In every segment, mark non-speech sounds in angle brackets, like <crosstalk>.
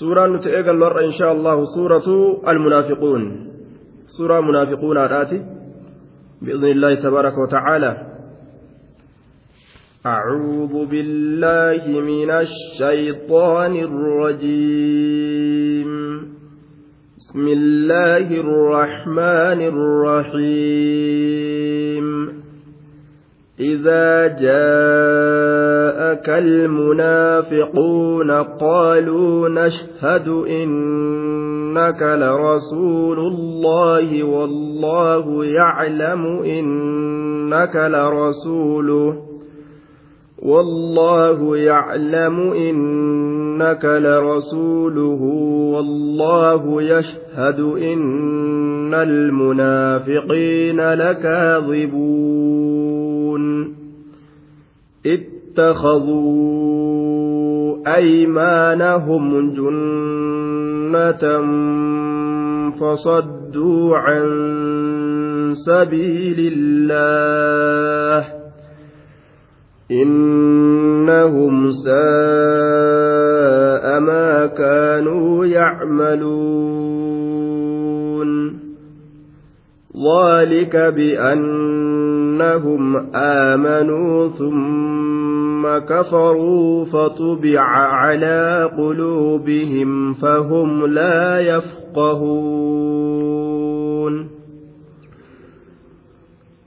suuraan nuti eegallu har'a inshaa allahu suuratu almunaafiquun suuraa munaafiquunaadhaati بإذن الله تبارك وتعالى أعوذ بالله من الشيطان الرجيم بسم الله الرحمن الرحيم إذا جاءك المنافقون قالوا نشهد إنك لرسول الله والله يعلم إنك لرسوله والله يعلم إنك لرسوله والله يشهد إن المنافقين لكاذبون اتخذوا أيمانهم جنة فصدوا عن سبيل الله إنهم ساء ما كانوا يعملون. ذلك بأنهم آمنوا ثم كفروا فطبع على قلوبهم فهم لا يفقهون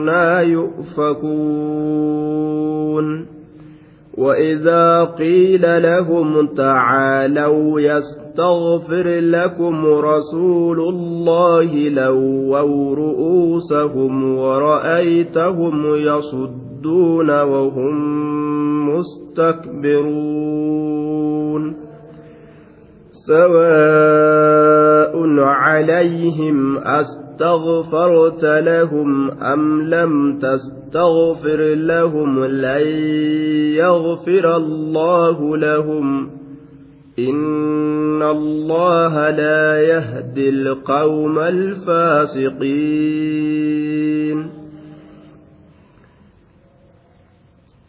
أنا يؤفكون. وإذا قيل لهم تعالوا يستغفر لكم رسول الله لووا رؤوسهم ورأيتهم يصدون وهم مستكبرون. سواء عليهم أستغفرت لهم أم لم تستغفر لهم لن يغفر الله لهم إن الله لا يهدي القوم الفاسقين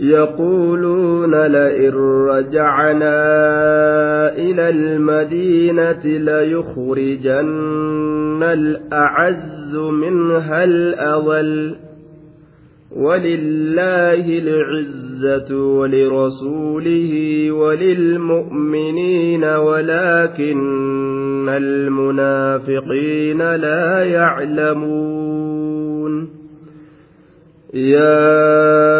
يقولون لئن رجعنا إلى المدينة ليخرجن الأعز منها الأضل. ولله العزة ولرسوله وللمؤمنين ولكن المنافقين لا يعلمون. يا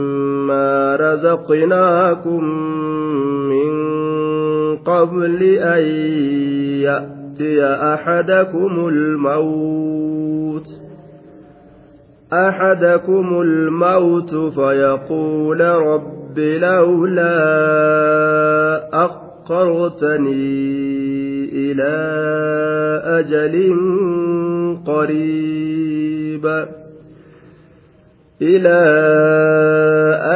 رزقناكم من قبل أن يأتي أحدكم الموت أحدكم الموت فيقول رب لولا أخرتني إلى أجل قريب إلى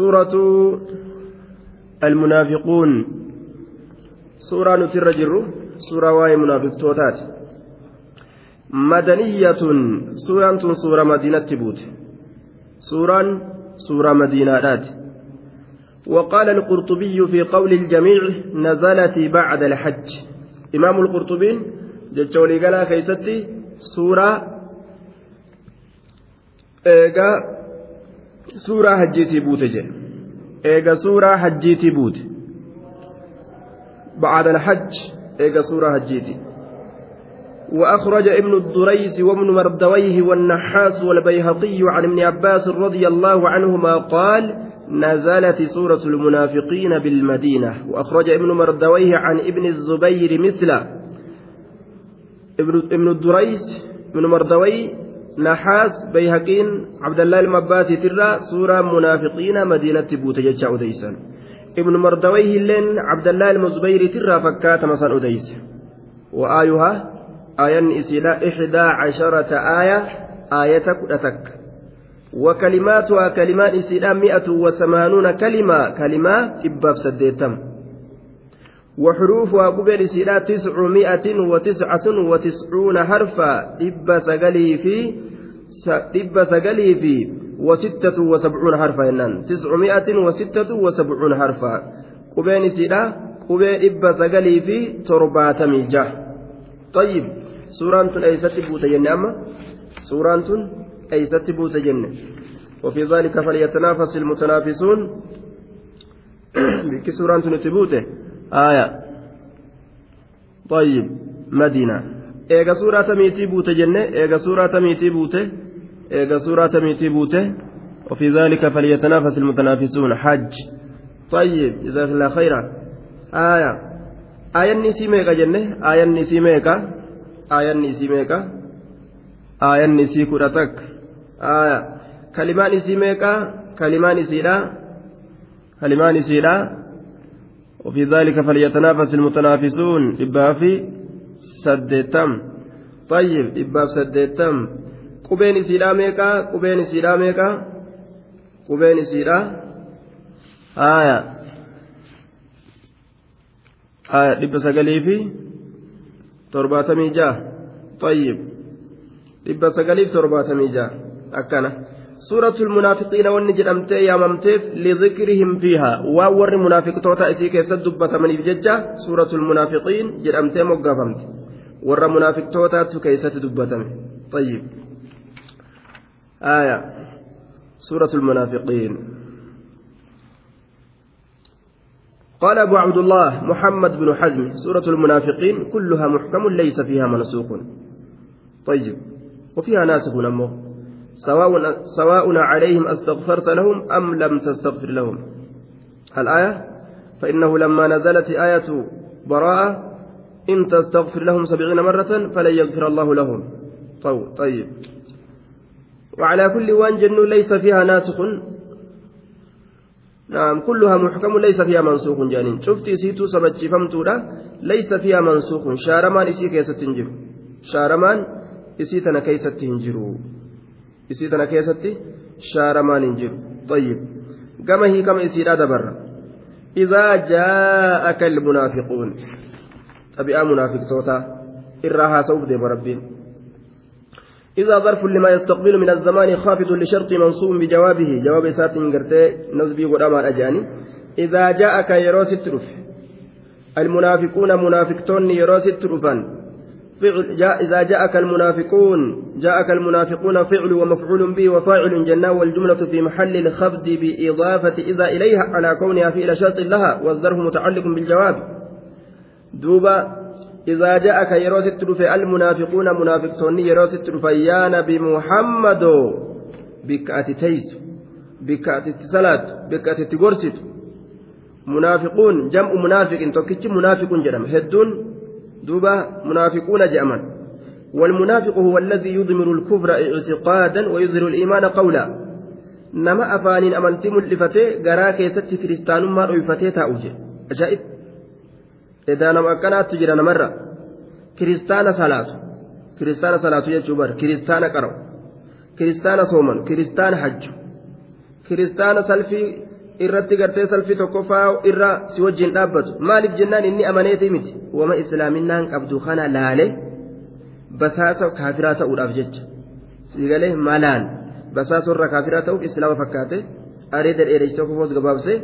سورة المنافقون. سورة نتر جر سورة واي منافق توتات مدنية سورة سورة مدينة بوت سورة سورة مدينة وقال القرطبي في قول الجميع نزلت بعد الحج. إمام القرطبي جتشولي قال كيستي سورة إيجا suuraa hajjiitii buute jedhe eega suuraa hajjiitii buute. بعد الحج إيجا سورة هجيتي وأخرج ابن الدريس وابن مردويه والنحاس والبيهقي عن ابن عباس رضي الله عنهما قال نزلت سورة المنافقين بالمدينة وأخرج ابن مردويه عن ابن الزبير مثل ابن الدريس ابن مردوي naxaas bayhaqiin cabdallaa ilma abbaatii suuraa munaafiqiina madiinatti buute jecha odeysan ibnu mardawayhi illeen cabdallaa ilma zubayriitirraa fakkaatama san odeyse wa'aayuhaa aayanni isiidha ixdaa casharata aaya aayata kudha takka وكلماتها كلمات إسلام مئة وثمانون كلمة كلمة إباب سديتم وحروفها قبل سلا تسعمائة وتسعة وتسعون حرفا. إبا سقلي في إبا سقلي في وستة وسبعون حرفا إنان تسعمائة وستة وسبعون حرفا. قبل سلا قبل إبا سقلي في تربات ميجا. طيب سورة أيست بوت أما؟ سورة أيست بوت وفي ذلك فليتنافس المتنافسون. بك سورة نتبوته آية. طيب مدينة. إيجا سورة تميتي بوتة جنة إيجا سورة تميتي بوتة إيجا سورة تميتي بوتة. وفي ذلك فليتنافس المتنافسون. حج. طيب جزاك الله خيرا. آية. آية النسي ميكا جنة آية النسي ميكا آية النسي ميكا آية النسي كرتك آية. كلمان نسي ميكا كلمان نسي لا كلمان نسي لا. وفي ذلك فليتنافس المتنافسون. إبا في سدتم. طيب إبا سدتم. قبين سيرا ميكا قبين سيرا ميكا. قبين سيرا آية. آية إبا سقلي في جاه طيب إبا سقلي في ترباتمي جاه أكنا. سورة المنافقين وان جرمتي يا ممتف لذكرهم فيها وور منافق توتا اسي كيسد دبة من الججة سورة المنافقين جرمتي مقافمت ور منافق توتا كيسد دبة طيب آية سورة المنافقين قال أبو عبد الله محمد بن حزم سورة المنافقين كلها محكم ليس فيها منسوخ طيب وفيها ناسخ نمو سواء سواء عليهم أستغفرت لهم أم لم تستغفر لهم. الآية فإنه لما نزلت آية براءة إن تستغفر لهم سبعين مرة فلن يغفر الله لهم. طيب. وعلى كل وان ليس فيها ناسخ. نعم كلها محكم ليس فيها منسوخ جانين. شفتي سيتو سبتشي فمتولا ليس فيها منسوخ. شارمان إسي كيست تنجر شارمان إسي تنا كيست تنجروا isii tana keessatti shaaramaan hin jiru. طيب كما هي كما يصير هذا برا إذا جاءك المنافقون تبع منافق توتا إراها إذا ظرف لما يستقبل من الزمان خافض لشرط منصوب بجوابه جواب سات قرتي نزبي قدام الأجاني إذا جاءك يروس الترف المنافقون منافقتون يروس الترفان فعل جاء إذا جاءك المنافقون جاءك المنافقون فعل ومفعول به وفاعل جنة والجملة في محل الخفض بإضافة إذا إليها على كونها فعل شرط لها والظرف متعلق بالجواب. دوبا إذا جاءك يروس الترفي المنافقون منافقون يروس الترفي يا نبي محمد بكأت تيس بكأت صلاة بكأت تقرست munaafiquun jam'u munaafiqin tokkichi munaafiquun jedhama hedduun duuba munaafiquuna jedhaman والمنافق هو الذي يضمر الكفر اعتقادا ويظهر الإيمان قولا. نما أفانين أمنتي ملفتي غرا كيست كريستان ما رؤيفتي تاوجي. أجائب؟ إذا نما كانت تجرى مرة كريستان صلاة. كريستان صلاة يجبر كريستان قرأ كريستان صوما كريستان حج. كريستان سلفي irratti gartee salfii tokkoffaa irra si wajjin dhaabbatu maaliif jennaan inni amaneetii miti wama islaaminaan qabdu kana laale basaasa kaafiraa ta'uudhaaf jecha siigalee malaan basaasa irra kaafiraa ta'uuf islaama fakkaate areeda dheereessa kofoos gabaabsee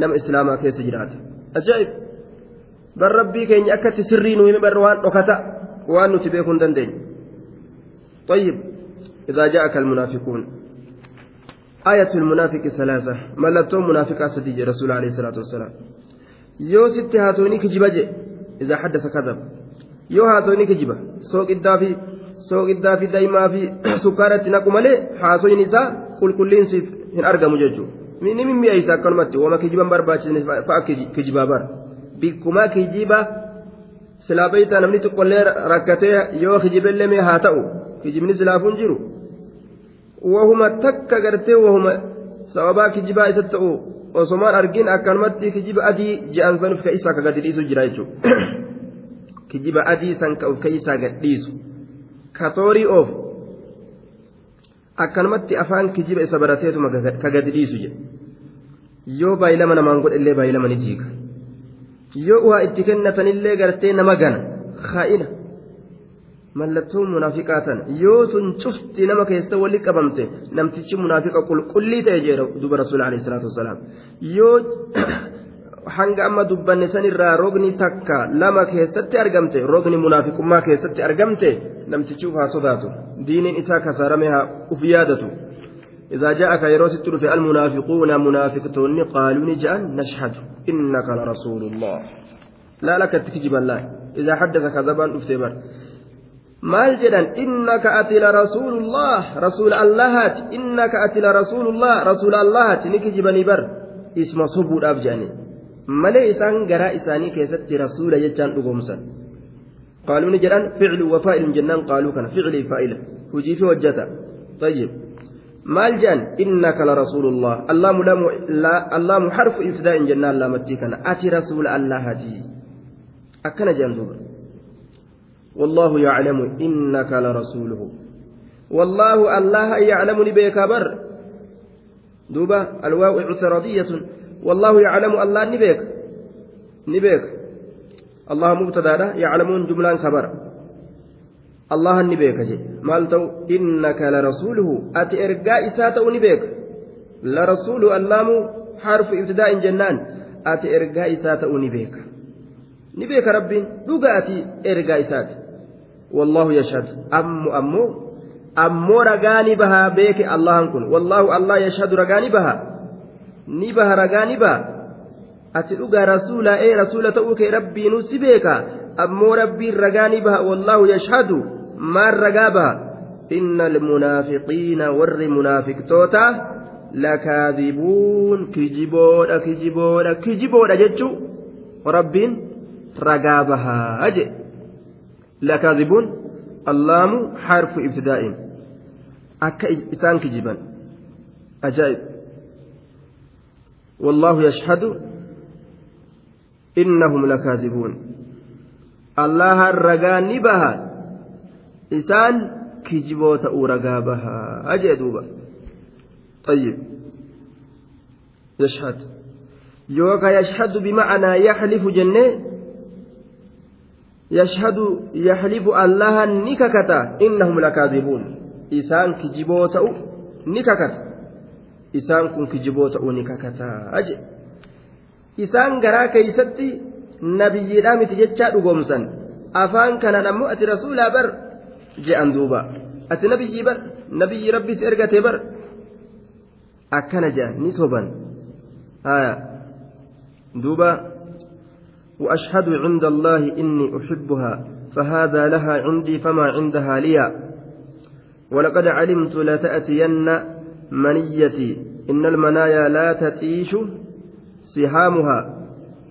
nama islaamaa keessa jiraate ajaa'ib bar rabbii keenya akkatti sirrii nu hime barra waan dhokata waan nuti beekuu hin dandeenye طيب إذا جاءك المنافقون آية المنافق ثلاثة ملتهم منافقة سديج رسول عليه الصلاة والسلام يو ست هاتوني كجبجة إذا حدث كذب yoo haasoyni kijiba sooqiddaa fi sooqiddaa fi daa'imaa fi sukkaaratti naqu malee haasoyin isaa qulqulliinsiif hin argamu jechuudha ni mimmi'eessa akkanumatti wama kijiban barbaachisne fa'a kijibaa bara bikkumaa kijiba silaa beeytaa namni xiqqollee rakkatee yoo kijibellee mee haa ta'u kijibni silaafuun jiru argin akkanumatti kijiba adii je'an sanuuf ka isa akka gadi dhiisu jira jechuudha. kijiba adii san ka of keeysaa gadhiisu katoorii oof akkanumatti afaan kijiba isa barateetuma ka gadi dhiisu jedhe yoo baay'ilama namaan godhellee baay'ilama ni jiiga yoo uhaa itti kennatanillee gartee nama gana kaa'ina mallattoon munaafiqaa tan yoo sun cufti nama keessa wali qabamte namtichi munaafiqa qulqullii ta'e jedha duba rasuula alayhi salaatu wasalaam yoo hanga amma dubbanne sanirraa rogni takka lama keessatti argamte rogni munaafiqummaa keessatti argamte namtichi uf haa sodaatu diiniin isaa kasaarame haa uf yaadatu إذا جاءك يروس في المنافقون منافقتون قالوا نجأ نشهد إنك لرسول الله لا لك تكجب الله إذا حدث كذبا أفتبر maal jedhan innaka ati la rasuulullah rasuula allahaati innaka ati la rasuulullah rasuula allahaati ni kijibanii bar isma sobuudhaaf jedhanii malee isaan garaa isaanii keessatti rasuula jechaan dhugoomsan qaaluu ni jedhan ficlu wafaa'ilun jennaan qaaluu kana ficlii faa'ila hujii fi hojjata طيب maal jedhan innaka larasuulullah allaamu harfu ibtidaa'in jennaan laamattii kana ati rasuula allahati akkana jedhan duuba والله يعلم إنك لرسوله. والله الله يعلم لبيك بر دوبا الواو اعتراضية. والله يعلم الله نبيك. نبيك. الله مبتدأ يعلمون جملان خبر. الله نبيك جي. مالتو إنك لرسوله. أتي إرقاء إساته نبيك. لرسول اللام حرف ابتداء جنان. أتي إرقاء إساته نبيك. نبيك ربي. دوغا أتي إرقاء إساته والله يشهد أم أمو أمو رقاني بها بيك الله كن والله الله يشهد رقاني بها ni baha ragaa ni baha ati dhugaa rasuula ee rasuula ta'uu kee rabbiinu si beeka ammoo rabbiin ragaa ni baha wallaahu yashhadu maan ragaa baha inna almunaafiqiina warri munaafiqtoota lakaadibuun kijiboodha lakaadibuun allaamu harfu ibtidaa'in akka isaan kijiban ajaa'ib والله يشهد إنهم لكاذبون الله الرقان بها إسان كجبوت أورقا بها أجدوبا طيب يشهد يوكا يشهد بمعنى يحلف جنة يشهد يحلف الله نككتا إنهم لكاذبون إسان كجبوت نككتا isaan kun kijiboo ta'uu ni kakataa je isaan garaa keeysatti nabiyyiidhaa miti jechaa dhugoomsan afaan kanaan ammoo ati rasuulaa bar je'an duuba ati nabiyyii bar nabiyyii rabbis ergatee bar akkana je'an ni soban haya duuba وأشهد عند الله إني أحبها فهذا لها عندي فما عندها لي. ولقد علمت لتأتين منيتي إن المنايا لا تتيش سهامها.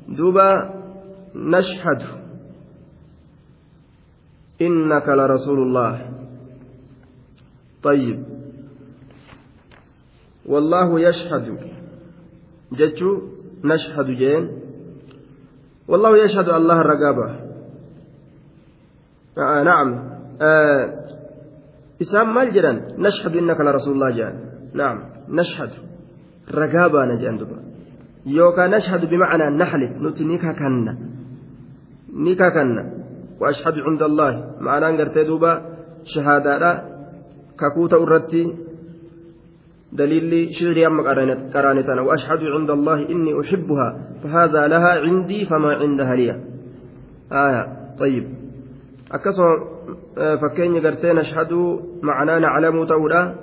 duuba nashhadu innaka larasuulullah طيب. والله يشهد. جتشو نشهد جين. والله يشهد الله الرقابة آه نعم. آه إسام مال جران نشهد إنك لرسول الله جان نعم. نشهد. رقابة نجان دبا يوكا نشهد بمعنى نحلف. نتي نيكا كنا نيكا كنا وأشهد عند الله. معنى أنقرت دوبا. شهادة ككوتا أردتي. دليل شعري أما قرانتنا وأشهد عند الله إني أحبها فهذا لها عندي فما عندها لي. آية. طيب. أكسر فكين قرتين أشهد معناه نعلم تولا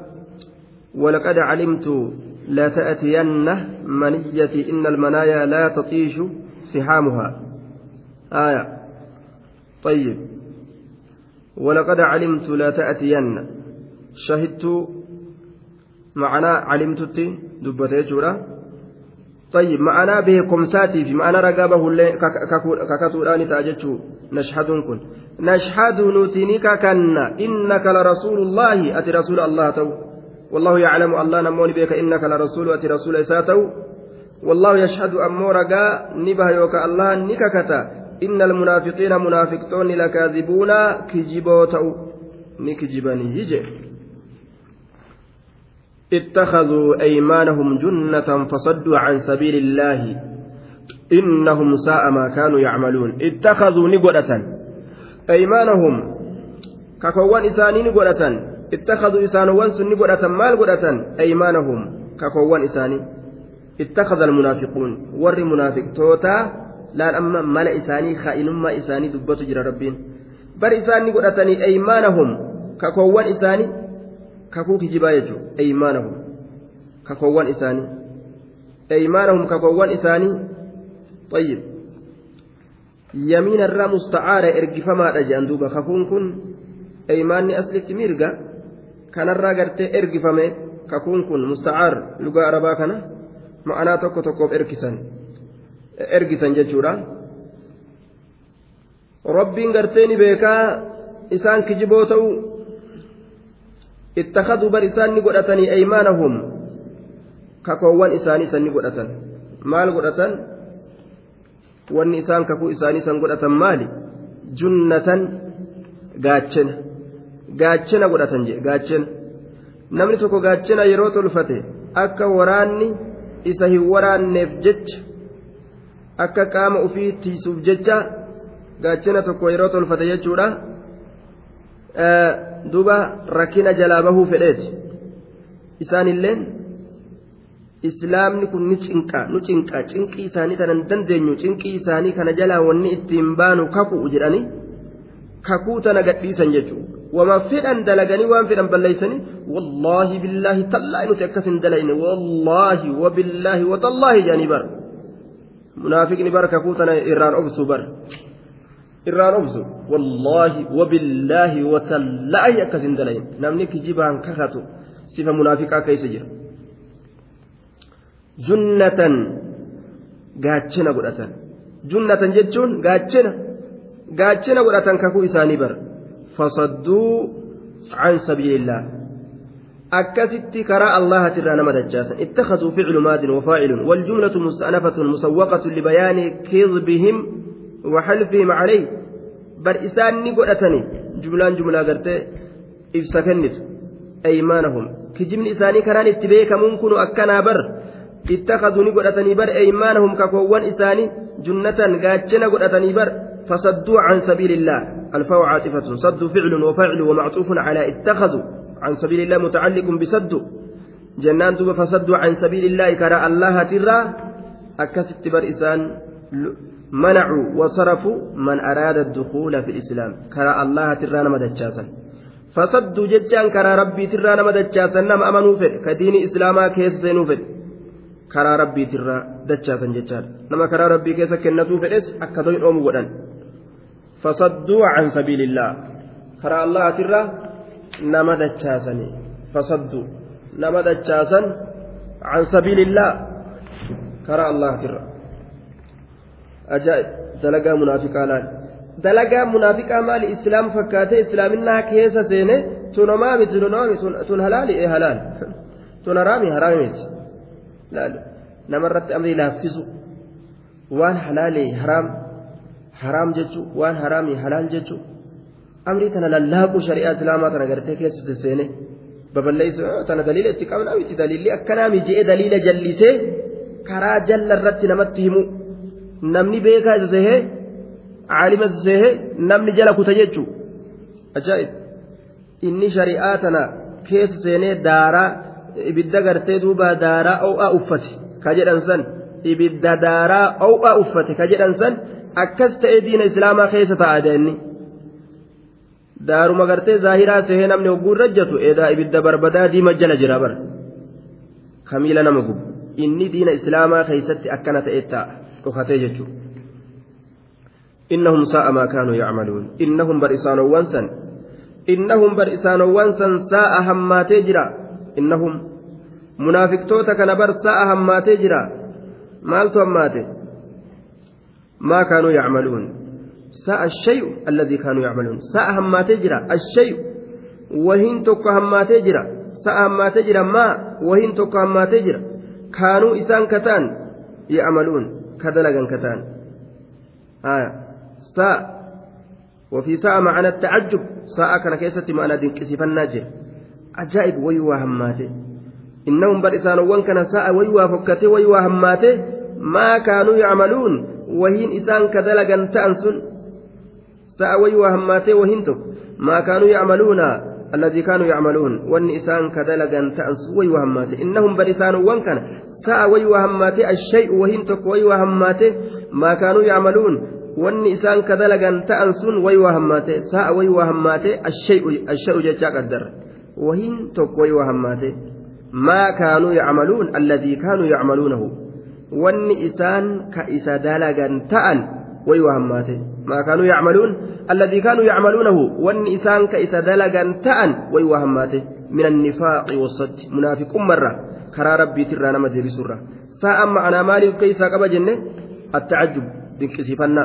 ولقد علمت لا تأتين منيتي إن المنايا لا تطيش سحامها. آية. طيب. ولقد علمت لا تأتين. شهدت معنى علمتت دبته جورا طيب معنى بكمساتي في معنى رقابة ككتوراني تاجتشو نشهد كن. نشهد نتنك كنا إنك لرسول الله. أتي رسول الله تو. والله يعلم الله نموني بك إنك لرسول. أتي رسول إساتو والله يشهد أمو رقا. نبه يوك الله نككتا. إن المنافقين منافقتون لكاذبون. كجبوتو نكجبني هجي. اتخذوا أيمانهم جنة فصدوا عن سبيل الله. إنهم ساء ما كانوا يعملون. اتخذوا نقلة أيمانهم. ككوان إساني نقلة اتخذوا إسانوان سن نقلة مال قلة أيمانهم. ككوان إساني. اتخذ المنافقون. ور منافق. توتا. لا أما مال إساني. خائنما إساني دبت جرى ربين. بر إساني قلة أيمانهم. ككوان إساني. Kakuu kijibaa jechuudha eeymaanahum kakoowwan isaanii eeymaanahum kakoowwan isaanii طيب yamiina irraa musta'aara ergifamaadha jedhan duuba kakuun kun eeymaanni aslitti mirga kanarraa gartee ergifame kakuun kun musta'aar lugaa arabaa kana ma'anaa tokko tokkoof ergisan ergisan jechuudha rabbiin gartee ni beekaa isaan kijiboo ta'uu اتخذوا بر إسان نقدتني أيمانهم ككوان إساني سن نقدتن مال قدتن وان إسان ككو إساني سن قدتن مالي جنة gaachina gaachina godhatan jedhe gaachina namni tokko gaachina yeroo tolfate akka waraanni isa hin waraanneef jecha akka qaama ofii tiisuuf jecha gaachina tokko yeroo tolfate jechuudha duba rakkina jalaa bahuu fedheeti. Isaanilleen islaamni kun ni cinqa nu cinqa cinqii isaanii tanan dandeenyu cinqii isaanii kana jalaa wanni ittiin baanu kakuu jedhanii kakuu tana gadhiisan jechuudha. Wama fedhan dalaganii waan fedhan balleeysanii wallaahi billaahi tallaahi nuti akkas hin dalayne wallaahi wabillaahi watallaahi jedhanii bara. Munaafiqni bara kakuu tana irraan obsuu bara. Irraan obsu wallaahi wabillaahi watallaahi akkas hin dalayin namni kijibaan kakatu sifa munaafiqaa keessa jira junnatan gaachina godhatan junnatan jechuun gaachina gaachina godhatan kakuu isaanii bara fasadduu سبيل الله أكست كراء الله ترانا مدجاسا اتخذوا فعل ماد وفاعل والجملة مستأنفة مسوقة لبيان كذبهم وحلفهم عليه. بر إسان نقولتني جملان جملة قرتي. إفسا كنت. أيمانهم. كجمن إساني كران اتبيك ممكن أكنا بر. اتخذوا نقولتني بر. أيمانهم ككوان إساني. جنة قاتشنا قولتني بر. فصدوا عن سبيل الله. الفاء عاطفة. صد فعل وفعل ومعطوف على اتخذوا. عن سبيل الله متعلق بصد جنان فصدوا عن سبيل الله. كرأ الله ترى. أكست بر منعوا وصرفوا من أراد الدخول في الإسلام كرا الله ترانا مدجاسا فصدوا ججان كرا ربي ترانا مدجاسا نم أمنوا فد كدين إسلاما كيس سينوا فد كرا ربي ترا دجاسا ججان نما كرا ربي كيس كنتوا فدس أكدوين أمو ودن فصدوا عن سبيل الله كرا الله ترا نما دجاسا فصدوا نما دجاسا عن سبيل الله كرا الله ترا ajaa'ib dalagaa munaafiqaa laal dalagaa munaafiqaa maali islaam fakkaatee islaaminaa keessa seene tunamaa miti tunamaa tun halaali ee halaal tun haraami haraami miti namarratti amrii laaffisu waan halaalee haraam haraam jechuun waan haraamii halaal jechuun amrii tana lallaaquu shari'aa islaamaa tana gartee keessa seene babal'eessu tana daliila itti qabnaa miti daliilli akkanaa mije'ee daliila jallisee karaa jalla irratti namatti himu namni beekaa isa sehee caalima isa sehee namni jala kuta jechuu ajaa'ib inni shari'aa tana keessa seenee daaraa ibidda gartee duuba daaraa o'aa uffate ka jedhan san. Ibidda daaraa o'aa uffate ka jedhan san. Akkas ta'ee diina islaamaa keessa ta'a inni. daaruma gartee zaahiraa sehee namni hogguu rajjatu eedaa ibidda barbadaa diima jala jira bara. Kamiila nama gubu. Inni diina islaamaa keeysatti akkana ta'e ta'a dhokatee jechuudha innahum saa'a maa kaanuu yacmaluun innahum bar isaanowwan san innahum bar isaanowwan san saa'a hammaatee jira innahum munaafiqtoota kana bar saa'a hammaatee jira maaltu hammaate maa kaanuu yacmaluun sa'a الشيء الذي كانوا يعملون sa'a hammaatee jira الشيء wahiin tokko hammaatee jira sa'a hammaatee jira maa wahiin tokko hammaatee jira kaanuu isaan kataan ya'maluun ka dalagan kataan sa'a وفي ساعة معنى التعجب. ساعة كان كيست معنى دنكسفنا جر عجائب ويوا هماته إنهم برئسان وان كان ساعة ويوا فكته ويوا هماته ما كانوا يعملون. وهين إسان كدلغا تأنسن waa hammaatee wahiin tokko maa kaanuu yacmaluuna الذي كانوا يعملون. وان إسان كذلك تأس وي وهماته إنهم برسان وان كان. ساء وي وهماته الشيء وهن تك وي وهماته ما كانوا يعملون. وان إسان كذلك تأنسون وي وهماته ساء وي وهماته الشيء الشيء جاء قدر. وهن تك وي وهماته ما كانوا يعملون. الذي كانوا يعملونه. وان إسان كإسا دلقا تأن ما كانوا يعملون الذي كانوا يعملونه وأن إسان كإسا دلقا تأن ويوهماته من النفاق والصد منافق مرة كرا ربي ترى نما سرة. ساء معنا مالي كيسا قبا جنة التعجب دنكسيفنا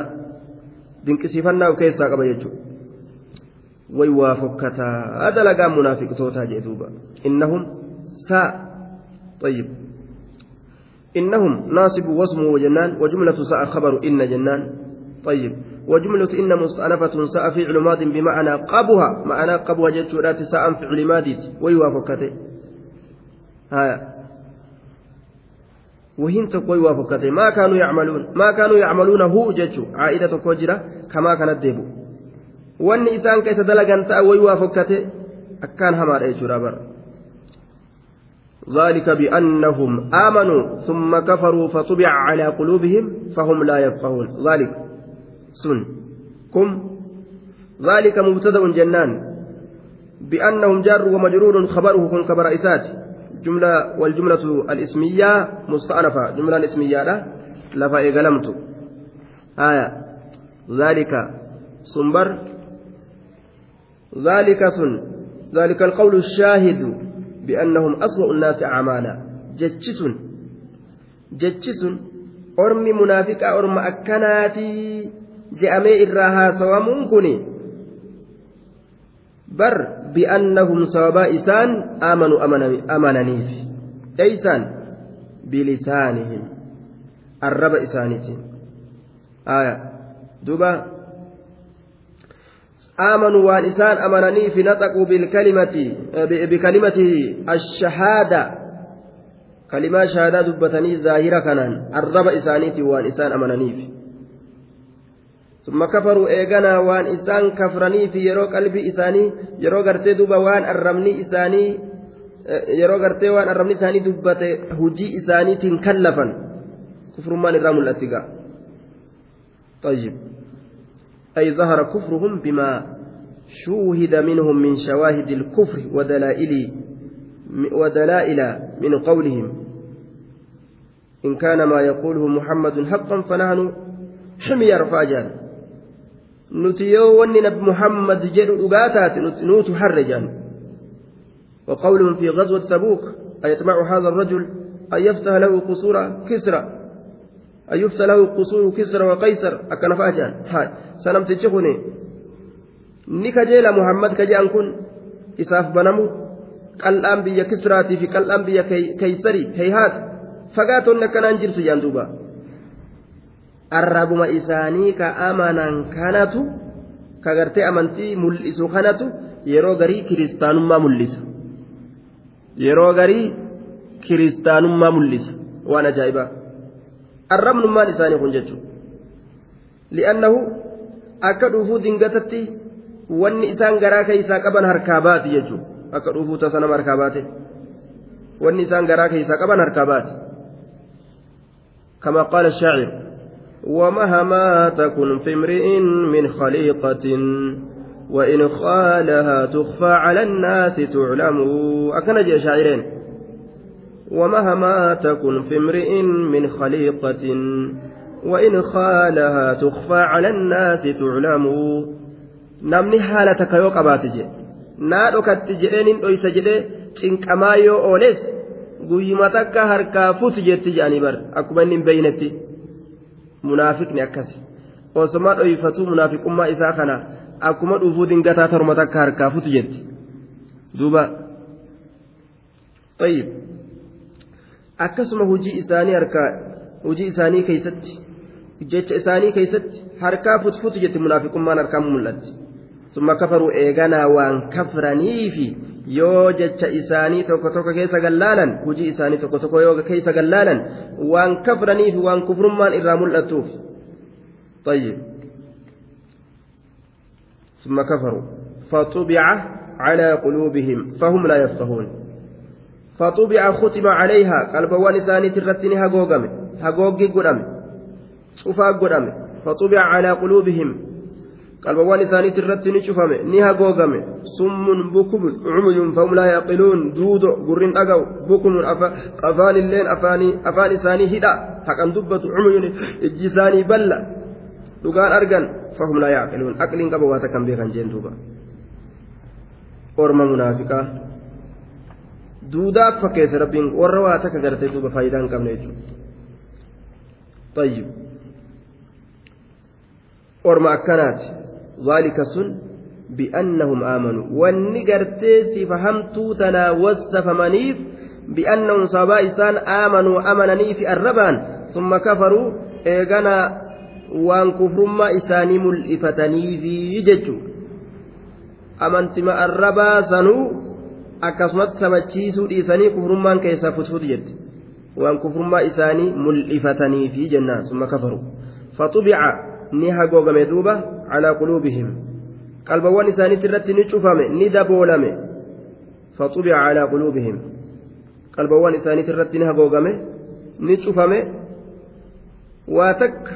دنكسيفنا وكيسا قبا يجو ويوافقتا هذا لقى منافق توتا جدوبا إنهم ساء طيب. إنهم ناصب واسمه وجنان وجملة ساء خبر إن جنان. طيب. وجملة إن مستأنفة ساء فعل ماض بمعنى قبها معنى قبها جتشورات ساء فعل ماضي ويوافقته هايا وهين تقوي وافقته. ما كانوا يعملون ما كانوا يعملونه جتشو عائدة كوجرة كما كانت ديبو إسان كيس دلقان ساء ويوافقته أكان همار إيشورا بر ذلك بأنهم آمنوا ثم كفروا فطبع على قلوبهم فهم لا يفقهون. ذلك. سن. كم. ذلك مبتدأ جنان. بأنهم جار ومجرور خبره كن كبر إسات جملة والجملة الإسمية مستأنفة. جملة الإسمية لا. لفا إغلمت. آية. ذلك سنبر. ذلك سن. ذلك القول الشاهد بأنهم أسوأ الناس أعمالا. جتشسن جتشسن أرمي منافقة أرم أكناتي. Je'amee irraa haasawamuun kun bar bi'annahum sababaa isaan amanu amananiif eeysaan bilisaanihim arraba isaaniitiin aya duba آمنوا وان إسان أمنني في نطقوا بالكلمة بكلمة الشهادة كلمة شهادة دبتني ظاهرة كنان الرب إسانيتي في ثم كفروا إيغانا وان إسان كفرني في يرو قلبي إساني يرو غرتي دوبا وان أرمني إساني yeroo gartee waan arrabni isaanii dubbate hujii isaaniitiin kallafan kufrummaan irraa mul'atti gaa طيب. أي ظهر كفرهم بما شوهد منهم من شواهد الكفر ودلائل ودلائل من قولهم. إن كان ما يقوله محمد حقا فنحن حمير فاجان nuti yoo wanni nabi muhammad jedhu dhugaa taate nuutu harre jaan وقولهم في غزوة تبوك أيطمع هذا الرجل أن يفتح له قصور كسرى أن يفتى له قصور كسرى وقيصر أكن فاجان هاي سنمت تشخني نكجيل محمد كجان كن إساف بنمو qal'aan biyya kisraatii fi qal'aan biyya keeysarii heeyhaat fagaatonni akkanaan jirtu jaan duuba arrabuma isaanii ka amanan kanatu ka garte amantii mul'isu kanatu yeroo garii kiristaanummaa mul'isa. Yeroo garii kiristaanummaa mul'isa. Waan ajaa'ibaa. Arrabnummaan isaanii kun jechuudha. Li'annahu akka dhuufuu dingatatti wanni isaan garaa keessaa qaban harkaa baati jechuudha. Akka dhuufuu tasaa nama harkaa baate. Wanni isaan garaa keessaa qaban harkaa baati. Kama qaala shaaciru ومهما تكن في امرئ من خليقة وإن خالها تخفى على الناس تعلم أكن جاء شاعرين ومهما تكن في امرئ من خليقة وإن خالها تخفى على الناس تعلم namni haala takka yoo qabaate jedhe naa dhokatti jedheen hin dhoysa jedhee cinqamaa yoo ooles guyyuma takka harkaa fuutu jetti jedhanii bar akkuma inni hin beeynetti munaafiqni akkasi osoma dhoyfatuu munaafiqummaa isaa kana akkuma dhuufuu dingataa torma takka harkaa fuutu jetti duuba طيب akkasuma hujii isaanii harkaa hujii isaanii keeysatti jecha isaanii keeysatti harkaa futfutu jetti munaafiqummaan harkaa mul'atti ثم كفروا إيغانا وان كفرنيفي yoo jecha isaanii tokko tokko keessa gallaalan hujii isaanii tokko tokko yoo keessa gallaalan waan kafraniif waan kufrummaan irraa mul'attuuf طيب ثم كفروا فطبع على قلوبهم فهم لا يفقهون فطبع ختم عليها قلبوان إساني ترتني هقوقم هقوقي قدام شوفا قدام فطبع على قلوبهم qalbawwan isaaniitti irratti ni cufame ni hagoogame summun bukumun cumuyun fahum laa yaqiluun duudo gurrin dhaga'u bukumun afaan illeen afaan isaanii hidha haqan dubbatu cumuyun ijji isaanii balla dhugaan argan fahum laa yaqiluun aqliin qaba waa takkan beekan jeen duuba orma munaafiqaa duudaaf fakkeesse rabbiin warra waa takka gartee duuba faayidaa hin qabne jechuudha طيب orma akkanaati ذلك سن بأنهم آمنوا. والنقرتي فهمتوا تنا وصفمنيف بأنهم صبا إسان آمنوا أمنني في الربان. ثم كفروا إيغانا وان كفرما إساني ملئفتني في ججو أمنتما الربا سنو akkasumas sabachiisuu dhiisanii kufrummaan keessaa futfutu jette waan kufrummaa isaanii mul'ifataniifi jennaan summa kafaru faxubica ni hagoogame duuba calaa quluubihim qalbawwan isaaniitti irratti ni cufame ni daboolame faxubica calaa quluubihim qalbawwan isaaniitti irratti ni hagoogame ni cufame waa takka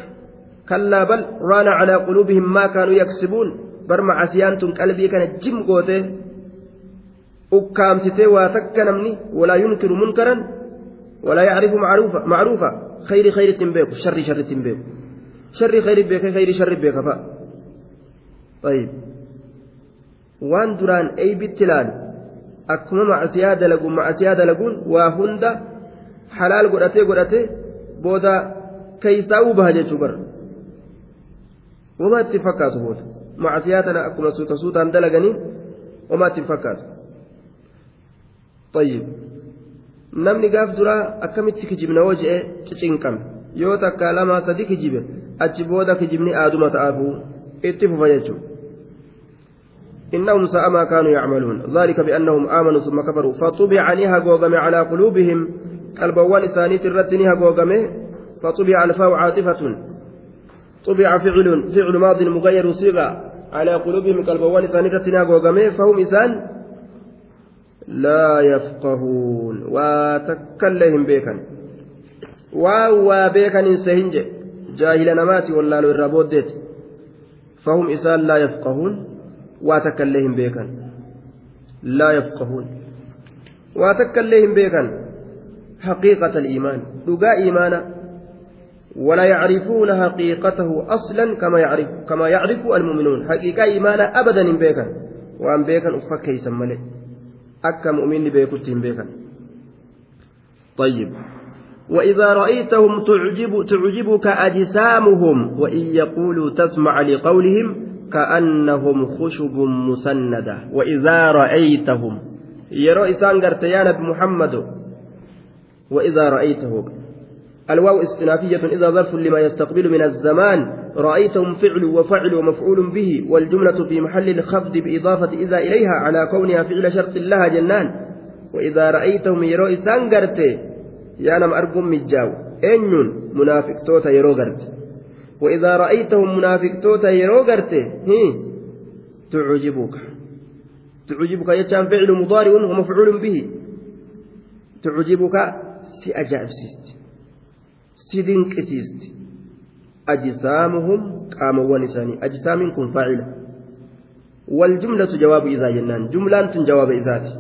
kallaa bal raana calaa quluubihim maa kaanuu yaksibuun bar macasiyaan tun qalbii kana jim gootee ukkaamsitee waa takka namni walaa yunkiru munkaran walaa yacrifu macruufa khayri khayritti hin beeku sharri sharritti hin beeku sharri khayri beeka khayri sharri beeka fa'a طيب ilaalu akkuma macasiyaa dalaguun macasiyaa dalaguun waa hunda halaal godhatee godhatee booda keeysaa uu baha jechuu bara wamaa itti fakkaatu booda macasiyaa tana akkuma suuta suutaan dalaganii wamaa itti fakkaatu طيب namni gaaf duraa akkamitti kijibna hoo je'ee cicinqame yoo takka lamaa sadi kijibe achi booda kijibni aaduma ta'aafuu itti fufa jechuudha إنهم ساء ما كانوا يعملون ذلك بأنهم آمنوا ثم كفروا فطبع عنها قوغم على قلوبهم البوان ثانية الرتنها قوغم فطبع الفاء عاطفة طبع فعل فعل ماض مغير صيغة على قلوبهم البوان ثانية الرتنها قوغم فهم إسان لا يفقهون وتكلهم بيكا واوا بيكا سهنج جاهل نماتي ولا لو الرابودت فهم إسان لا يفقهون وتكلهم بيكا لا يفقهون وتكلهم بيكا حقيقة الإيمان دقاء إيمانا ولا يعرفون حقيقته أصلا كما يعرف كما يعرف المؤمنون حقيقة إيمانا أبدا بيكا وأن بيكا أفكي سملي mu'minni beekutti hin beekan. طيب وإذا رأيتهم تعجب تعجبك أجسامهم وإن يقولوا تسمع لقولهم كأنهم خشب مسندة. وإذا رأيتهم يرى إسان قرتيان محمد. وإذا رأيتهم. الواو استنافية إذا ظرف لما يستقبل من الزمان. رأيتهم فعل وفعل ومفعول به والجملة في محل الخفض بإضافة إذا إليها على كونها فعل شرط لها جنان. وإذا رأيتهم يرو إسان قرتي نم أرقم مجاو أن منافق توتا يرو قرت وإذا رأيتهم منافق توتا يرو قرتي هي تعجبك تعجبك يتشان فعل مضارع ومفعول به تعجبك si dinqisiisti. Ajisaamuhum qaamawwan isaanii. Ajisaamiin kun faacila والجملة جواب إذا جنان جملة جواب إذاتي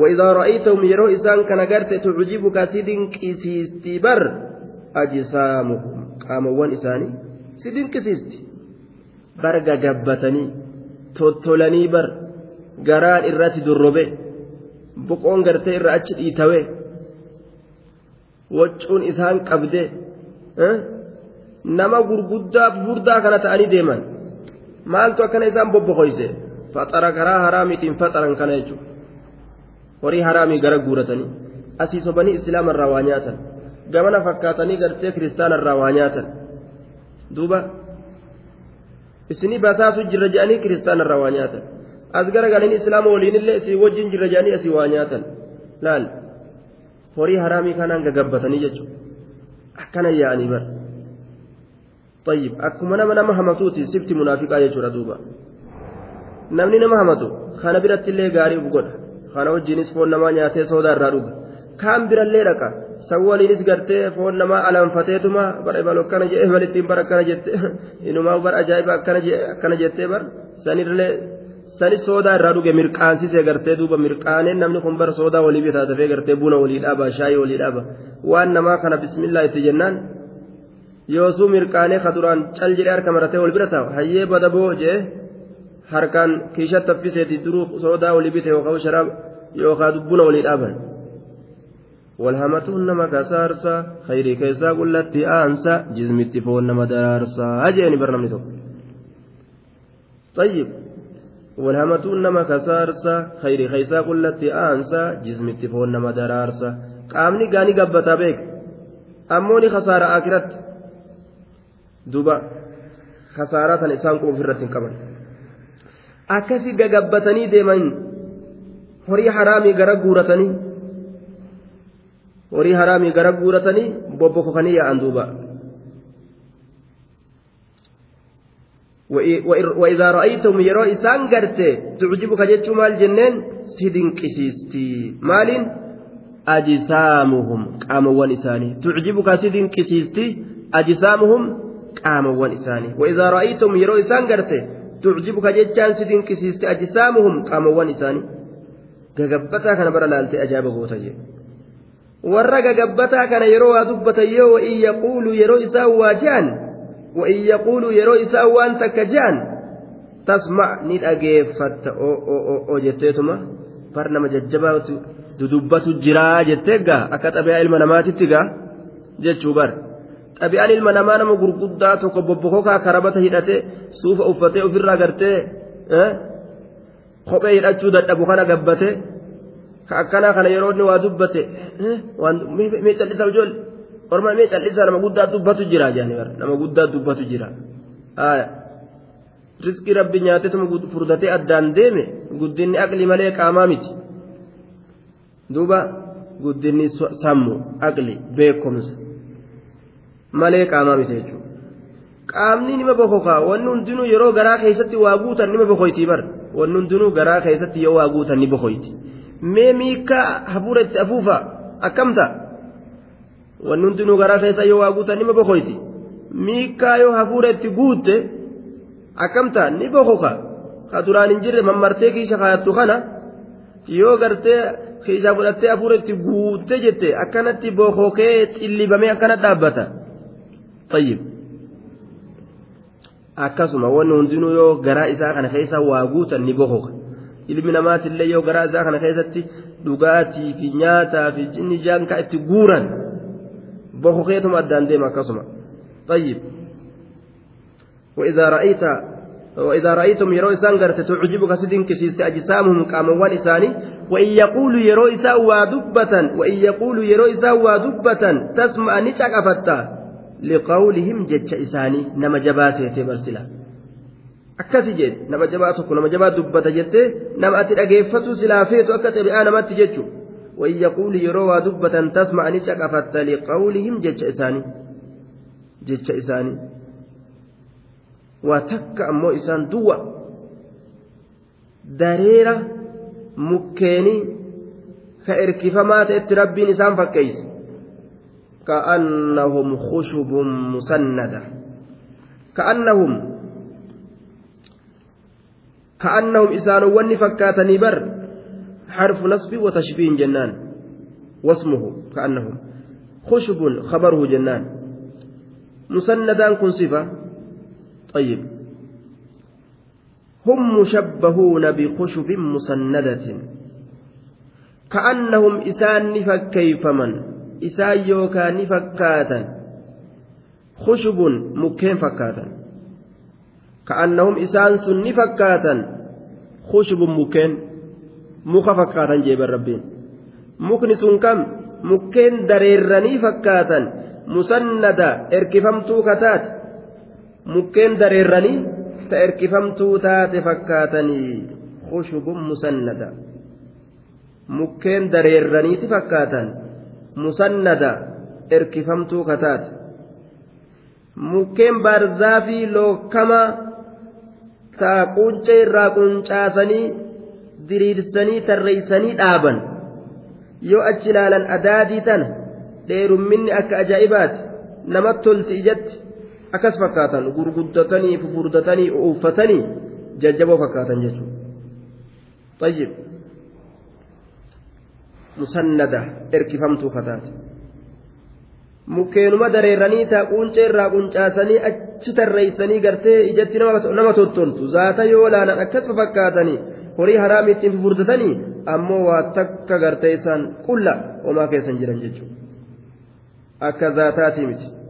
وإذا رأيتهم يروا إسان كان قرت تعجبك سيدن كيسيستي بر أجسامهم قاموان إساني سيدن كيسيستي برقا قبتني توتولني بر قران إراتي دربه بقون قرت إراتي إيتوي waccuun isaan qabde nama gurguddaa furdaa kana ta'anii deeman maaltu akkana isaan bobbokoyse faxara karaa haraamiitiin faxaran kana jechuudha horii haraamii gara guuratanii asii sobanii islaamarraa waa nyaatan gamana fakkaatanii gartee kiristaanarraa waa nyaatan duuba isinii basaasu jirra je'anii kiristaanarraa waa nyaatan as gara galanii islaama waliinillee isii wajjin jirra je'anii asii waa nyaatan laal. horii haraamii kanaan gagabbatanii jechuudha akkana yaa'anii bara طيب akkuma nama nama hamatuuti sifti munaafiqaa jechuudha duuba namni nama hamatu kana biratti illee gaarii godha kana wajjiinis foon namaa nyaatee soodaa irraa dhuga kaan birallee dhaqa sawwaliinis gartee foon namaa alanfateetuma bara imalu akkana jedhee malittiin bara akkana jette inumaa bara ajaa'iba akkana jettee bara sanirlee sani soodaa irraa dhuge mirqaansisee gartee duuba mirqaaneen namni kun bara soodaa walii bitaa dafee gartee buna walii dhaaba shaayii walii dhaaba waan namaa kana bismillaa itti jennaan yoosuu mirqaanee ka duraan cal jedhee harka maratee wal bira taa'u hayyee bada boo jee harkaan kiishat taffiseeti duruu soodaa walii bite yookaan sharaaba yookaan buna walii dhaaban. walhamatuun nama kasaarsa khayrii keessaa qullatti aansa jizmitti foon nama daraarsa jeeni bar namni tokko. طيب walhamatuun nama kasaarsa khayrii keeysaa qullatti aansa jismitti foon nama daraarsa qaamni gaanii gabbataa beek ammoo ni kasaara akiratti duba kasaaraa tan isaan kun ofirratti hin qaban akkasi gagabbatanii deeman horii haraamii gara guuratanii horii haraamii gara guuratanii bobbokokanii yaa'an duuba وإذا رأيتم يرى إسان قرتي تعجبك جتشو مال جنين سيدن كسيستي مال أجسامهم قاموا إساني تعجبك سيدن كسيستي أجسامهم قاموا إساني وإذا رأيتم يرى إسان قرتي تعجبك جتشان سيدن كسيستي أجسامهم قاموا إساني. bara laaltee ajaa'iba goota jee warra gagabbataa kana yeroo waa dubbatan yoo wa'in yaquulu yeroo isaan waa jehan وإن يقولوا يرو إساء وأنت كجان. تسمع ندأجيفت أو أو أو أو جتيتما. برنامج ججبات ددبت جرا جتيجا أكاد أبي علم نمات تيجا جتشو بر. Xabiyaan ilma namaa nama gurguddaa tokko bobbokokaa karabata hidhate suufa uffatee ofirraa gartee kophee hidhachuu dadhabu kana gabbate ka akkanaa kana yeroo inni waa dubbate mee callisaa ijoollee orma mee callisaa nama guddaa dubbatu jira jedhanii bara nama guddaa dubbatu jira. Riskii rabbi nyaatetuma furdatee addaan deeme guddinni aqli malee qaamaa miti. Duuba guddinni sammu aqli beekumsa malee qaamaa miti jechuudha qaamni nima bokokaa wanni hundinuu yeroo garaa keessatti waa guutan nima bokoyti bar wanni hundinuu garaa keessatti yoo waa guutan ni bokoyti mee miikaa hafuura itti afuufa akkamta wanni hundinuu garaa keessa yoo waa guutan nima bokoyti miikaa yoo hafuura itti guutte akkamta ni bokoka ka duraan hin jirre mammartee kiisha kaayattu kana yoo gartee kiishaa fudhattee hafuura itti guutte jette akkanatti bokokee xillibamee akkana dhaabbata akkasuma wanni hundinuu yoo garaa isaa kana keessa waa guutan ni bokoka ilmi namaatillee yoo garaa isaa kana keessatti dhugaatii fi nyaataa fi jinni jaankaa itti guuran bokokeetuma addaan deema akkasuma طيب وإذا رأيت وإذا رأيتم يرو إسان قرت تعجبك سدين كسيس أجسامهم قاموان إساني وإن يقول يرو إسا ودبة وإن يقول يرو إسا ودبة تسمع نشك أفتا لقولهم جتش إساني نما جباسي برسلا akkasi jedhe nama jabaa tokko nama jabaa dubbata jettee nama ati dhageeffatu silaa feetu akka xabi'aa namatti jechu وإن يقول يروى دبة تسمع نشك أفت لقولهم جتش إساني جتش إساني waa takka ammoo isaan duwwa dareera mukkeenii ka erkifamaa ta'etti rabbiin isaan fakkeeyse كأنهم خشب مسندة. كأنهم كأنهم إسان ون فكاتني بر حرف نصب وتشبيه جنان. واسمه كأنهم خشب خبره جنان. مسندا كن صفة. طيب. هم مشبهون بخشب مسندة. كأنهم إسان فكيفمن isaan yookaan ni fakkaatan. Khushubuun mukkeen fakkaatan. Ka'annahum isaan sun ni fakkaatan. Khushubuun mukkeen. Muka fakkaatan jeeban rabbiin. Mukni sun kam? Mukkeen dareerranii fakkaatan. Musannada erkifamtuu kataate mukkeen dareerranii ta erkifamtuu taate fakkaatanii. Khushubuun musannada. Mukkeen dareerraniiti fakkaatan. Musannada erkifamtuu kataate. Mukkeen baarzaafii lookama taa quncee irraa quncaasanii diriirsanii tarreeysanii dhaaban. Yoo achi ilaalan adaadii tana dheerumminni akka ajaa'ibaati. Namatti tolti ijatti akkas fakkaatan gurguddatanii fufurdatanii uffatanii jajjaboo fakkaatan jechuudha. طيب musannada erkifamtuu kataate mukkeenuma dareeranii taa quncee irraa quncaasanii achi tarreeysanii gartee ijatti nama tottoltu zaata yoo laalan akkas fakkaatanii horii haraami ittiin fufurdatanii ammoo waa takka gartee isaan qulla homaa keessan jiran jechuudha akka zaataatii miti.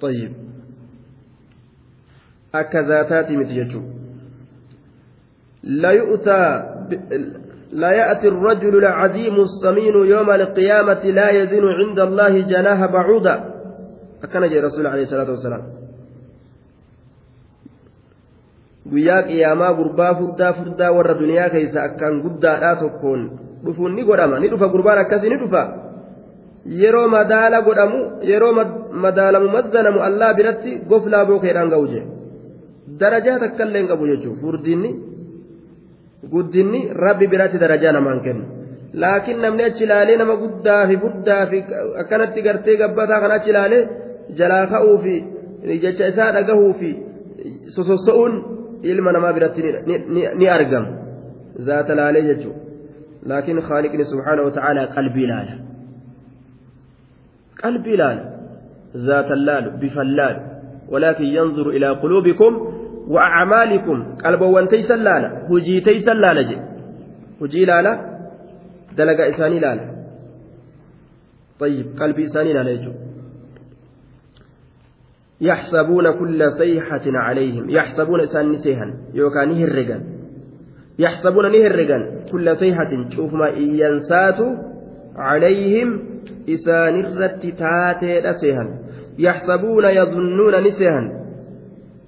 طيب akka zaataati miti jechuun لا يؤتى لا يأتي الرجل العظيم السمين يوم القيامة لا يزن عند الله جناح بعوضة أكن جاء رسول عليه الصلاة والسلام qiyaamaa gurbaa furdaa furdaa warra duniyaa keessa akkaan guddaadhaa tokkoon dhufuun ni godhama ni dhufa gurbaan akkasii ni dhufa yeroo madaala godhamu yeroo madaalamu mazzanamu allaa biratti goflaa bookeedhaan ga'u jee darajaa takkaillee hin qabu jechuudha furdinni guddinni rabbi biratti darajaa namaan kennu laakiin namni achi ilaalee nama guddaa fi guddaa fi akkanatti gartee gabbataa kan achi ilaalee jalaa ka'uu fi jecha isaa dhagahuu fi sososo'uun ilma namaa biratti ni argama zaata laalee jechuudha laakiin khaaliqni subhaanahu wa ta'aalaa qalbii laala. qalbii laala zaatan laalu bifan laalu ولكن ينظر إلى قلوبكم وأعمالكم قلبوان تيسا لالا هجي تيسا لالا جي. هجي لالا دلق إساني لالا. طيب قلبي إساني لالا يحسبون كل صيحة عليهم. يحسبون إسان نسيها يوكا نهرقا يحسبون نهرقا كل صيحة. شوف ما إيانسات عليهم. إسان الرت تاتي أسيها يحسبون يظنون نسيها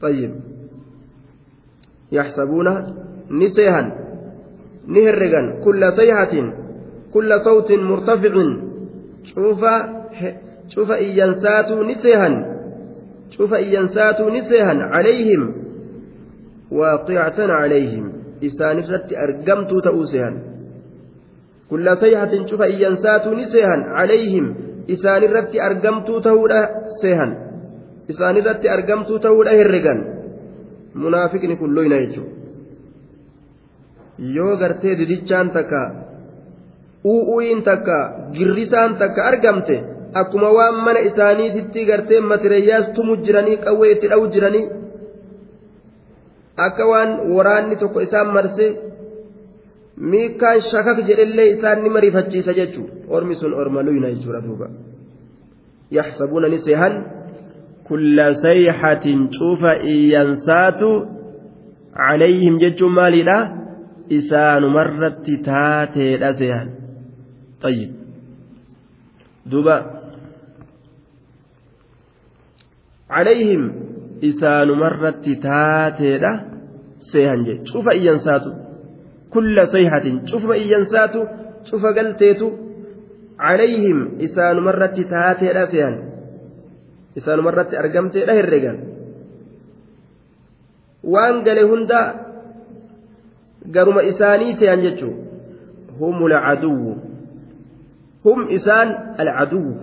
طيب. يحسبون نسيها نهرقا. كل صيحة كل صوت مرتفع. شوف شوف إيانسات نسيها. شوف إيانسات نسيها. عليهم واقعة عليهم. إسان الرت أرقمت تؤسيها كل صيحة شوف إيانسات نسيها. عليهم إسان الرت أرقمت تهودا سيها. إسان الرت أرقمت تهودا هرقا. Munaafiqni kun loyna jechuudha. Yoo gartee didichaan takka u'u'iin takka girrisaan takka argamte akkuma waan mana isaaniititti gartee matireeyyaas tumu jiranii qawwee itti dha'u jiranii akka waan waraanni tokko isaan marse miikaan shakak jedhellee isaan ni mariifachiisa jechuudha. Ormi sun orma loyna jechuudha duuba. Yaxsabuuna ni seehan kulla sayxatin cufa iyyansaatu calayhim jechuun maaliidha isaanumarratti taateedha sehan ayyib duba calayhim isaanumarratti taateedha seehan jee cufa iyyansaatu kulla sayxatin cufuma iyyansaatu cufa galteetu calayhim isaanumarratti taateedha sehan seehan isaanumarratti argamteedha herregan waan gale hunda garuma isaanii seehan jechuu alcaduwu hum isaan alcaduwu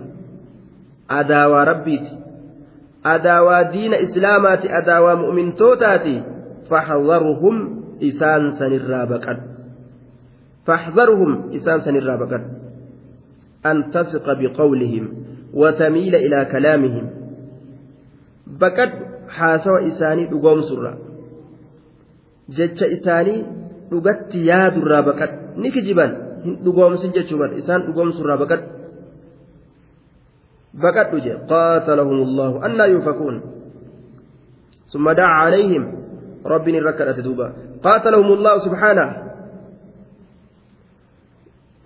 adaawaa rabbiiti adaawaa diina islaamaati adaawaa mu'mintootaati faxdarhum isaan sanirraa baqan faxdarhum isaan sanirraa baqan an tasqa biqawlihim watamiila ilaa kalaamihim baqadhu haasawa isaanii dhugoomsurra jecha isaanii dhugatti yaadurraa baqadhu ni kijiban hin dhugoomsin jechuu isaan dhugoomsurraa baqadhu بكت وجه قاتلهم الله أن يؤفكون ثم دعا عليهم ربي ركعت دوبا قاتلهم الله سبحانه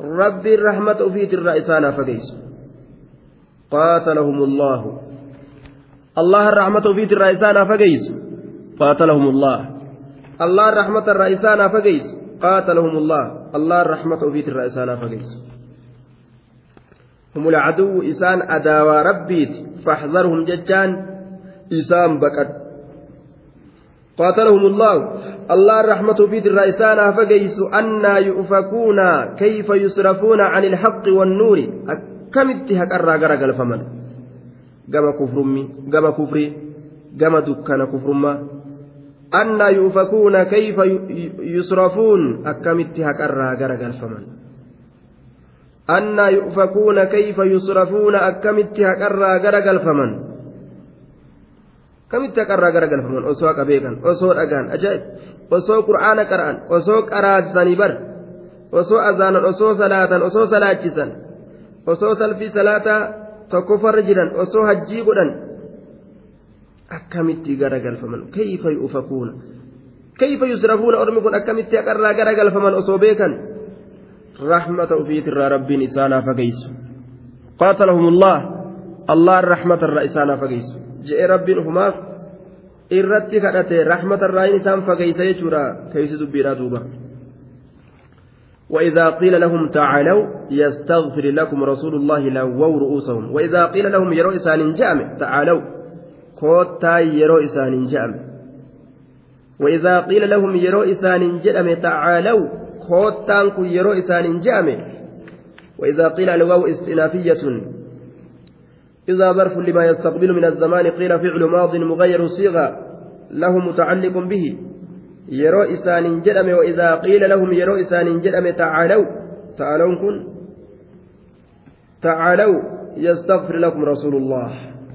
ربي الرحمة في الرئيسان فقيس قاتلهم الله الله الرحمة في الرئيسان فقيس. قاتلهم الله. الله الرحمة الرئيسان فقيس. قاتلهم الله. الله الرحمة في الرئيسان فقيس. هم العدو إسان أداوى ربيت. فاحذرهم ججان. إسان بكت قاتلهم الله. الله الرحمة في الرئيسان فقيس. أنا يؤفكون كيف يصرفون عن الحق والنور. أكمت هكرا غرق الفمن. Gama kufrummi gama kufrii gama dukkana kufrummaa annaa yuufakuuna kayfa yusrafuun akkamitti haqarraa gara galfaman annaa yu'fakuuna kayfa yusrafuuna akkamitti haqarraa gara galfaman kamitti haqarraa gara galfaman osoo haqa beekan osoo dhagaan ajaa'ib osoo qur'aana qara'an osoo qaraasanii bar osoo azaanan osoo salaatan osoo salaachisan osoo salfii salaataa tokkoffarra jiran osoo hajjii godhan akkamitti gara galfaman kayfa yu'fakuuna kayfa yusrafuuna ormi kun akkamitti haqarraa gara galfaman osoo beekan رحمة أفيت رب إسانا فقيس قاتلهم الله الله الرحمة الرئيسانا فقيس جاء رب هما irratti kadhate rahmata irraa isaan fageeysa jechuudha keeysi dubbiidha duuba وإذا قيل لهم تعالوا يستغفر لكم رسول الله لووا رؤوسهم. وإذا قيل لهم يروا إسان جامع تعالوا. كوتا يروا إسان جامع وإذا قيل لهم يروا إسان جامع تعالوا. kun yeroo isaaniin je'ame وإذا قيل الواو استئنافية إذا ظرف لما يستقبل من الزمان قيل فعل ماض مغير صيغة له متعلق به. إسان جدم وإذا قيل لهم يرو إسان جدم تعالوا تعالوا كن تعالوا يستغفر لكم رسول الله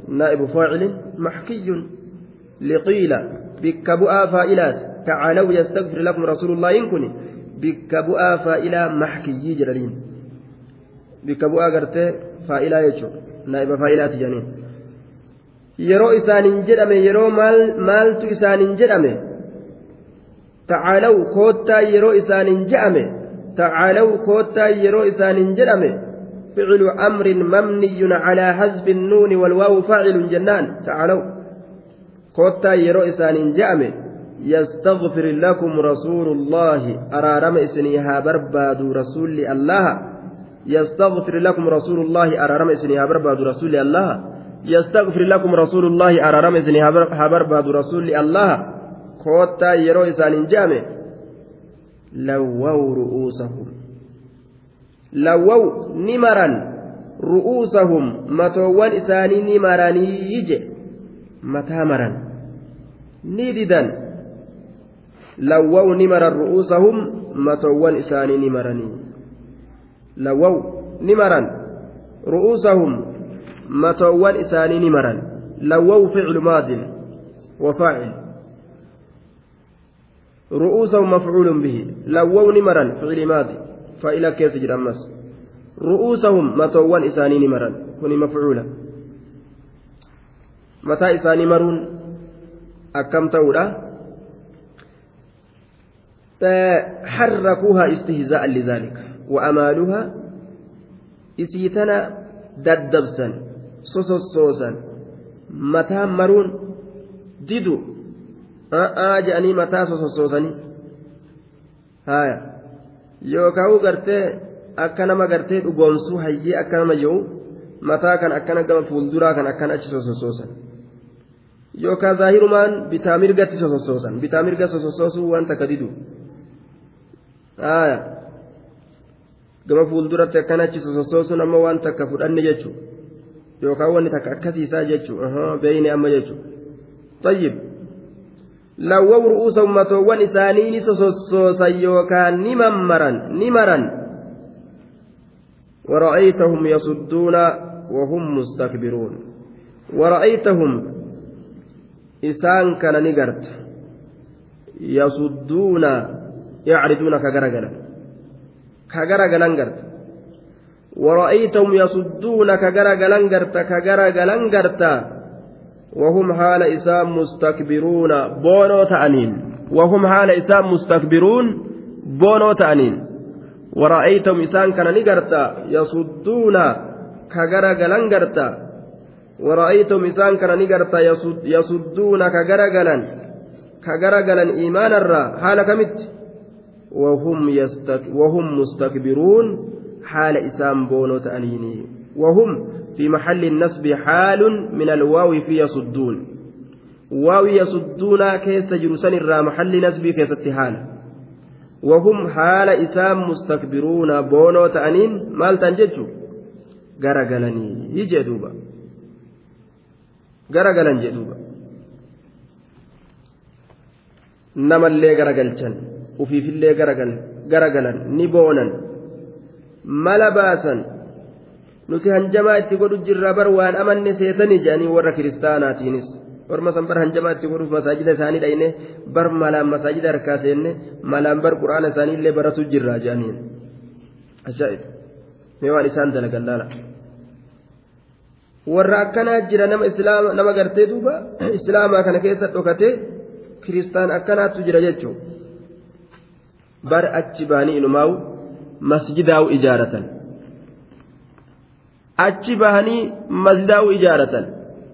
نائب فاعل محكي لقيل بكبؤا فائلات تعالوا يستغفر لكم رسول الله إن كن bikka bu'aa faa'ilaa maxkiyyii jedhaniin bikka bu'aa gartee faa'ilaa jechuun naa'iba faa'ilaati jedhaniin yeroo isaaniin jedhame yeroo maaltu isaaniin jedhame tacaalaw koottaa yeroo isaaniin je'ame tacaalaw koottaa yeroo isaaniin jedhame فعل أمر مبني على حذف النون والواو فاعل جنان تعالوا كوتا يرو إسان جامع يستغفر لكم رسول الله أرارم إسنيها برباد رسول الله يستغفر لكم رسول الله أرارم إسنيها برباد رسول الله يستغفر لكم رسول الله أرارم إسنيها برباد رسول الله كوتا يرو إسان جامع لووا رؤوسهم لووا نمرا رؤوسهم متوان إساني نمراني يجي متامرا نيددا لووا نمر رؤوسهم متوان إساني نمرني لووا نمرا رؤوسهم متوان إساني نمرا لووا فعل ماض وفاعل رؤوسهم مفعول به. لووا نمرا فعل ماضي فإلى كيس جرمس رؤوسهم متوان إساني نمرا كوني مفعولا. mataa isaanii maruun akkam ta'uudha حركوها استهزاء لذلك وأمالها إسيتنا ددبسا sosossoosan mataa maruun didu a'aa jedhanii mataa sosossoosanii haya yookaan gartee akka nama gartee dhugoomsuu hayyee akka nama jiru mataa kan akkana gama fuulduraa kan akkana achi sosossoosan yookaan zaahirumaan bitaa mirgatti sosossoosan bitaa mirga sosossoosuu waan takka haya gama fuulduratti akkana achi sosossoosuun amma waan takka fudhanne jechuudha. yookaan wanni takka akkasiisaa jechuudha beeyne amma jechuudha lawwaw ru'uusa ummatoowwan isaanii ni sosossoosan yookaan ni mammaran ni maran. ورأيتهم يصدون وهم مستكبرون ورأيتهم إسان كان نقرت يصدون يعرضون كجرجلا كجرجلا نقرت ورأيتهم يصدون كجرجلا قرتا كجرجلا قرتا وهم حال إسام مستكبرون بونو تأنين. وهم حال إسام مستكبرون بونو تأنين. ورأيتهم إسان كان نقرتا يصدون كجرجلا قرتا ورأيتهم إسان كان نقرتا يصد يصدون كجرجلا كجرجلا إيمانا را حال كمت. وهم يستك وهم مستكبرون حال إسام بونو تأنيني. وهم في محل النسب حال من الواو في يصدون واو يصدون كيس جرسان الرا محل نسب كيس اتحال وهم حال إسام مستكبرون بونو تأنين مال تنججو غرغلني يجي دوبا غرغلن جدوبا namallee garagalchan ufiifillee garagalan ni boonan mala baasan nuti hanjamaa itti godhu jirra bar waan amanne seetanii jedhanii warra kiristaanaatiinis. Orma san bar hanjamaa itti godhuuf masaajida isaanii dhayne bar malaan masaajida harkaa seenne malaan bar quraana isaanii illee baratu jirra jedhaniin. Ajaa'ib. Mee waan isaan dalagan laala warra akkanaa jira nama islaama nama gartee duuba <clears throat> islaamaa kana keessa dhokatee kiristaan akkanaattu jira jechuun. Bar achi baanii inumaa'u. masjidaa'u ijaaratan achi bahanii masjidaa'u ijaaratan.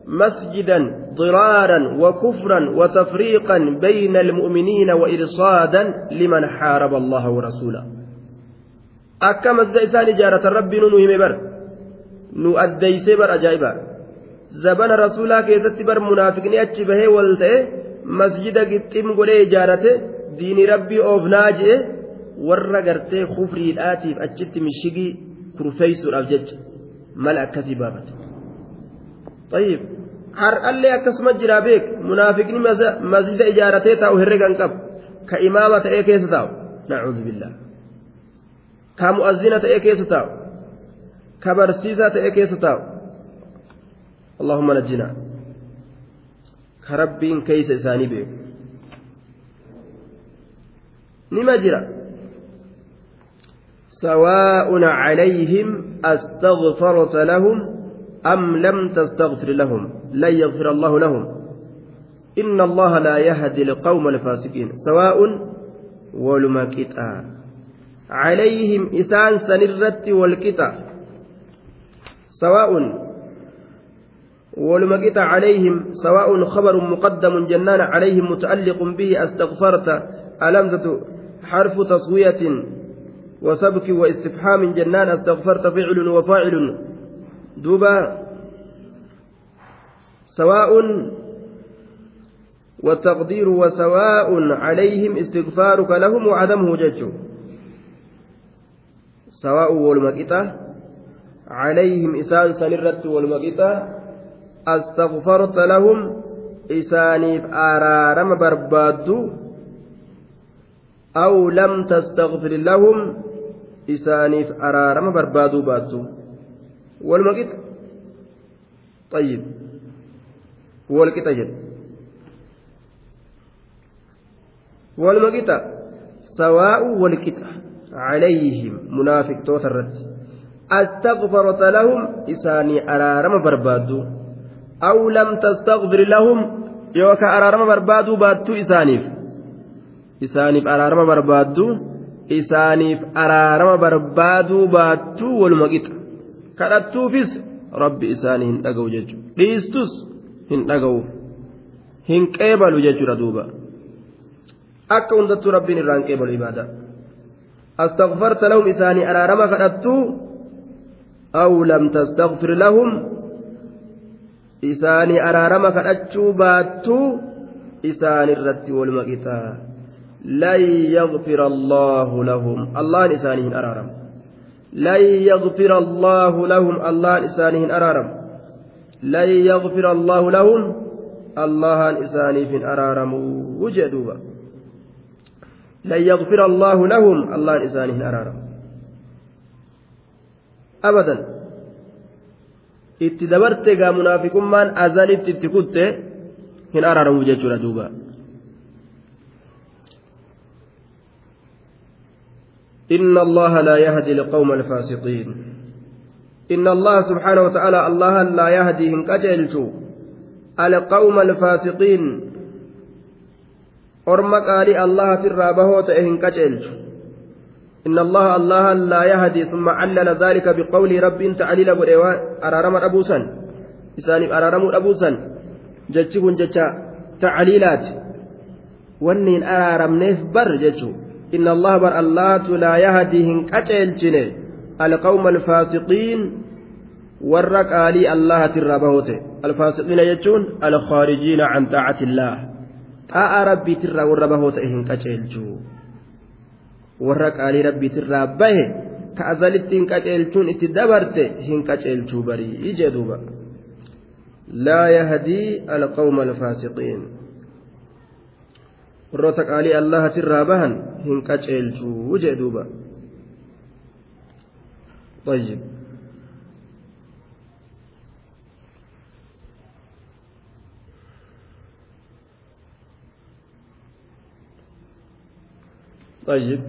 مسجدا ضرارا وكفرا وتفريقا بين المؤمنين وإرصادا لمن حارب الله ورسوله أكا مسجد إسان إجارة ربي نوهم بر نو أديس بر أجائبا زبن رسولا كيست بر منافقني أتش به والته مسجد قتم قولي إجارة دين ربي أوف ناجئ warra gartee kufriidhaatiif achitti mishigii kurfeessuudhaaf jecha. Mala akkasii baafate. طيب beek munaafiqni masjida ijaaratee taa'u herregan qabu ka imaama ta'ee keessa taa'u nacuudhu billaa ka mu'azzina ta'ee keessa taa'u ka barsiisaa ta'ee keessa taa'u allahumma najjinaa ka rabbiin keeysa isaanii beeku nima jira سواء عليهم أستغفرت لهم أم لم تستغفر لهم؟ لن يغفر الله لهم. إن الله لا يهدي القوم الفاسقين سواء ولمكتا عليهم إسان سنرت والكتا سواء ولمكتا عليهم سواء خبر مقدم جنان عليهم متألق به أستغفرت. ألمزة حرف تصوية. وسبك واستفحام جنان استغفرت فعل وفاعل. دوبا. سواء والتقدير وسواء عليهم استغفارك لهم وعدمه جج سواء والمقطة عليهم إسان سنرت والمقطة استغفرت لهم إسانيف آرارم بربادو. أو لم تستغفر لهم isaaniif araarama barbaaduu baattu. Walma qixa xayyib wal qixa jedhe walma qixa sawaa'u wal qixa calayhim munaafiqtoota irratti. Astaqfarota lahum isaanii araarama barbaaddu. Aw lam tastaqfir lahum yookaan araarama barbaaduu baattu isaaniif. Isaaniif araarama barbaaddu. Isaaniif araarama barbaaduu baattuu waluma qixa. Kadhattuufis rabbi isaanii hin dhaga'u jechuudha. Dhiistus hin dhaga'u. Hin qeebalu jechuudha duuba. Akka hundattuu rabbiin irraan qeebalu ibaada. Astaghfarta lahum isaanii araarama kadhattuu aw lam tastaghfir lahum isaanii araarama kadhachuu baattuu isaanirratti waluma qixaa yaghfira allaahu lahum allahan isaanii hin araaramu لن يغفر الله لهم الله إسانهم أرارم لن يغفر الله لهم الله إسانهم أرارم وجدوا لن يغفر الله لهم الله إسانهم أرارم أبدا itti dabarte gaa munaafiqummaan azalitti itti kutte hin araaramu إن الله لا يهدي القوم الفاسقين. إن الله سبحانه وتعالى الله لا يهدي هنكجلت القوم الفاسقين. أرمك الله ترابه هنكجلت إن الله الله لا يهدي ثم علل ذلك بقول رب تعليل أرارم أبوسا إساني أرارم أبوسا جتشكن جتشا تعليلات. ونين أرارم نيف بر جتشو. إن الله بر الله لا يهديهم كتلجن القوم الفاسقين ورق آلي الله ترابهوته الفاسقين يجون الخارجين عن طاعة الله. طاعة ربي ترى وربهوته إهن كتلجو ورق آلي ربي ترابه كأزلتين كتلجون اتدبرت هن كتلجو بري. إجدوبا لا يهدي القوم الفاسقين. Warroota qaalii allahatirraa bahan hin qaceelchuu jee duuba طيب طيب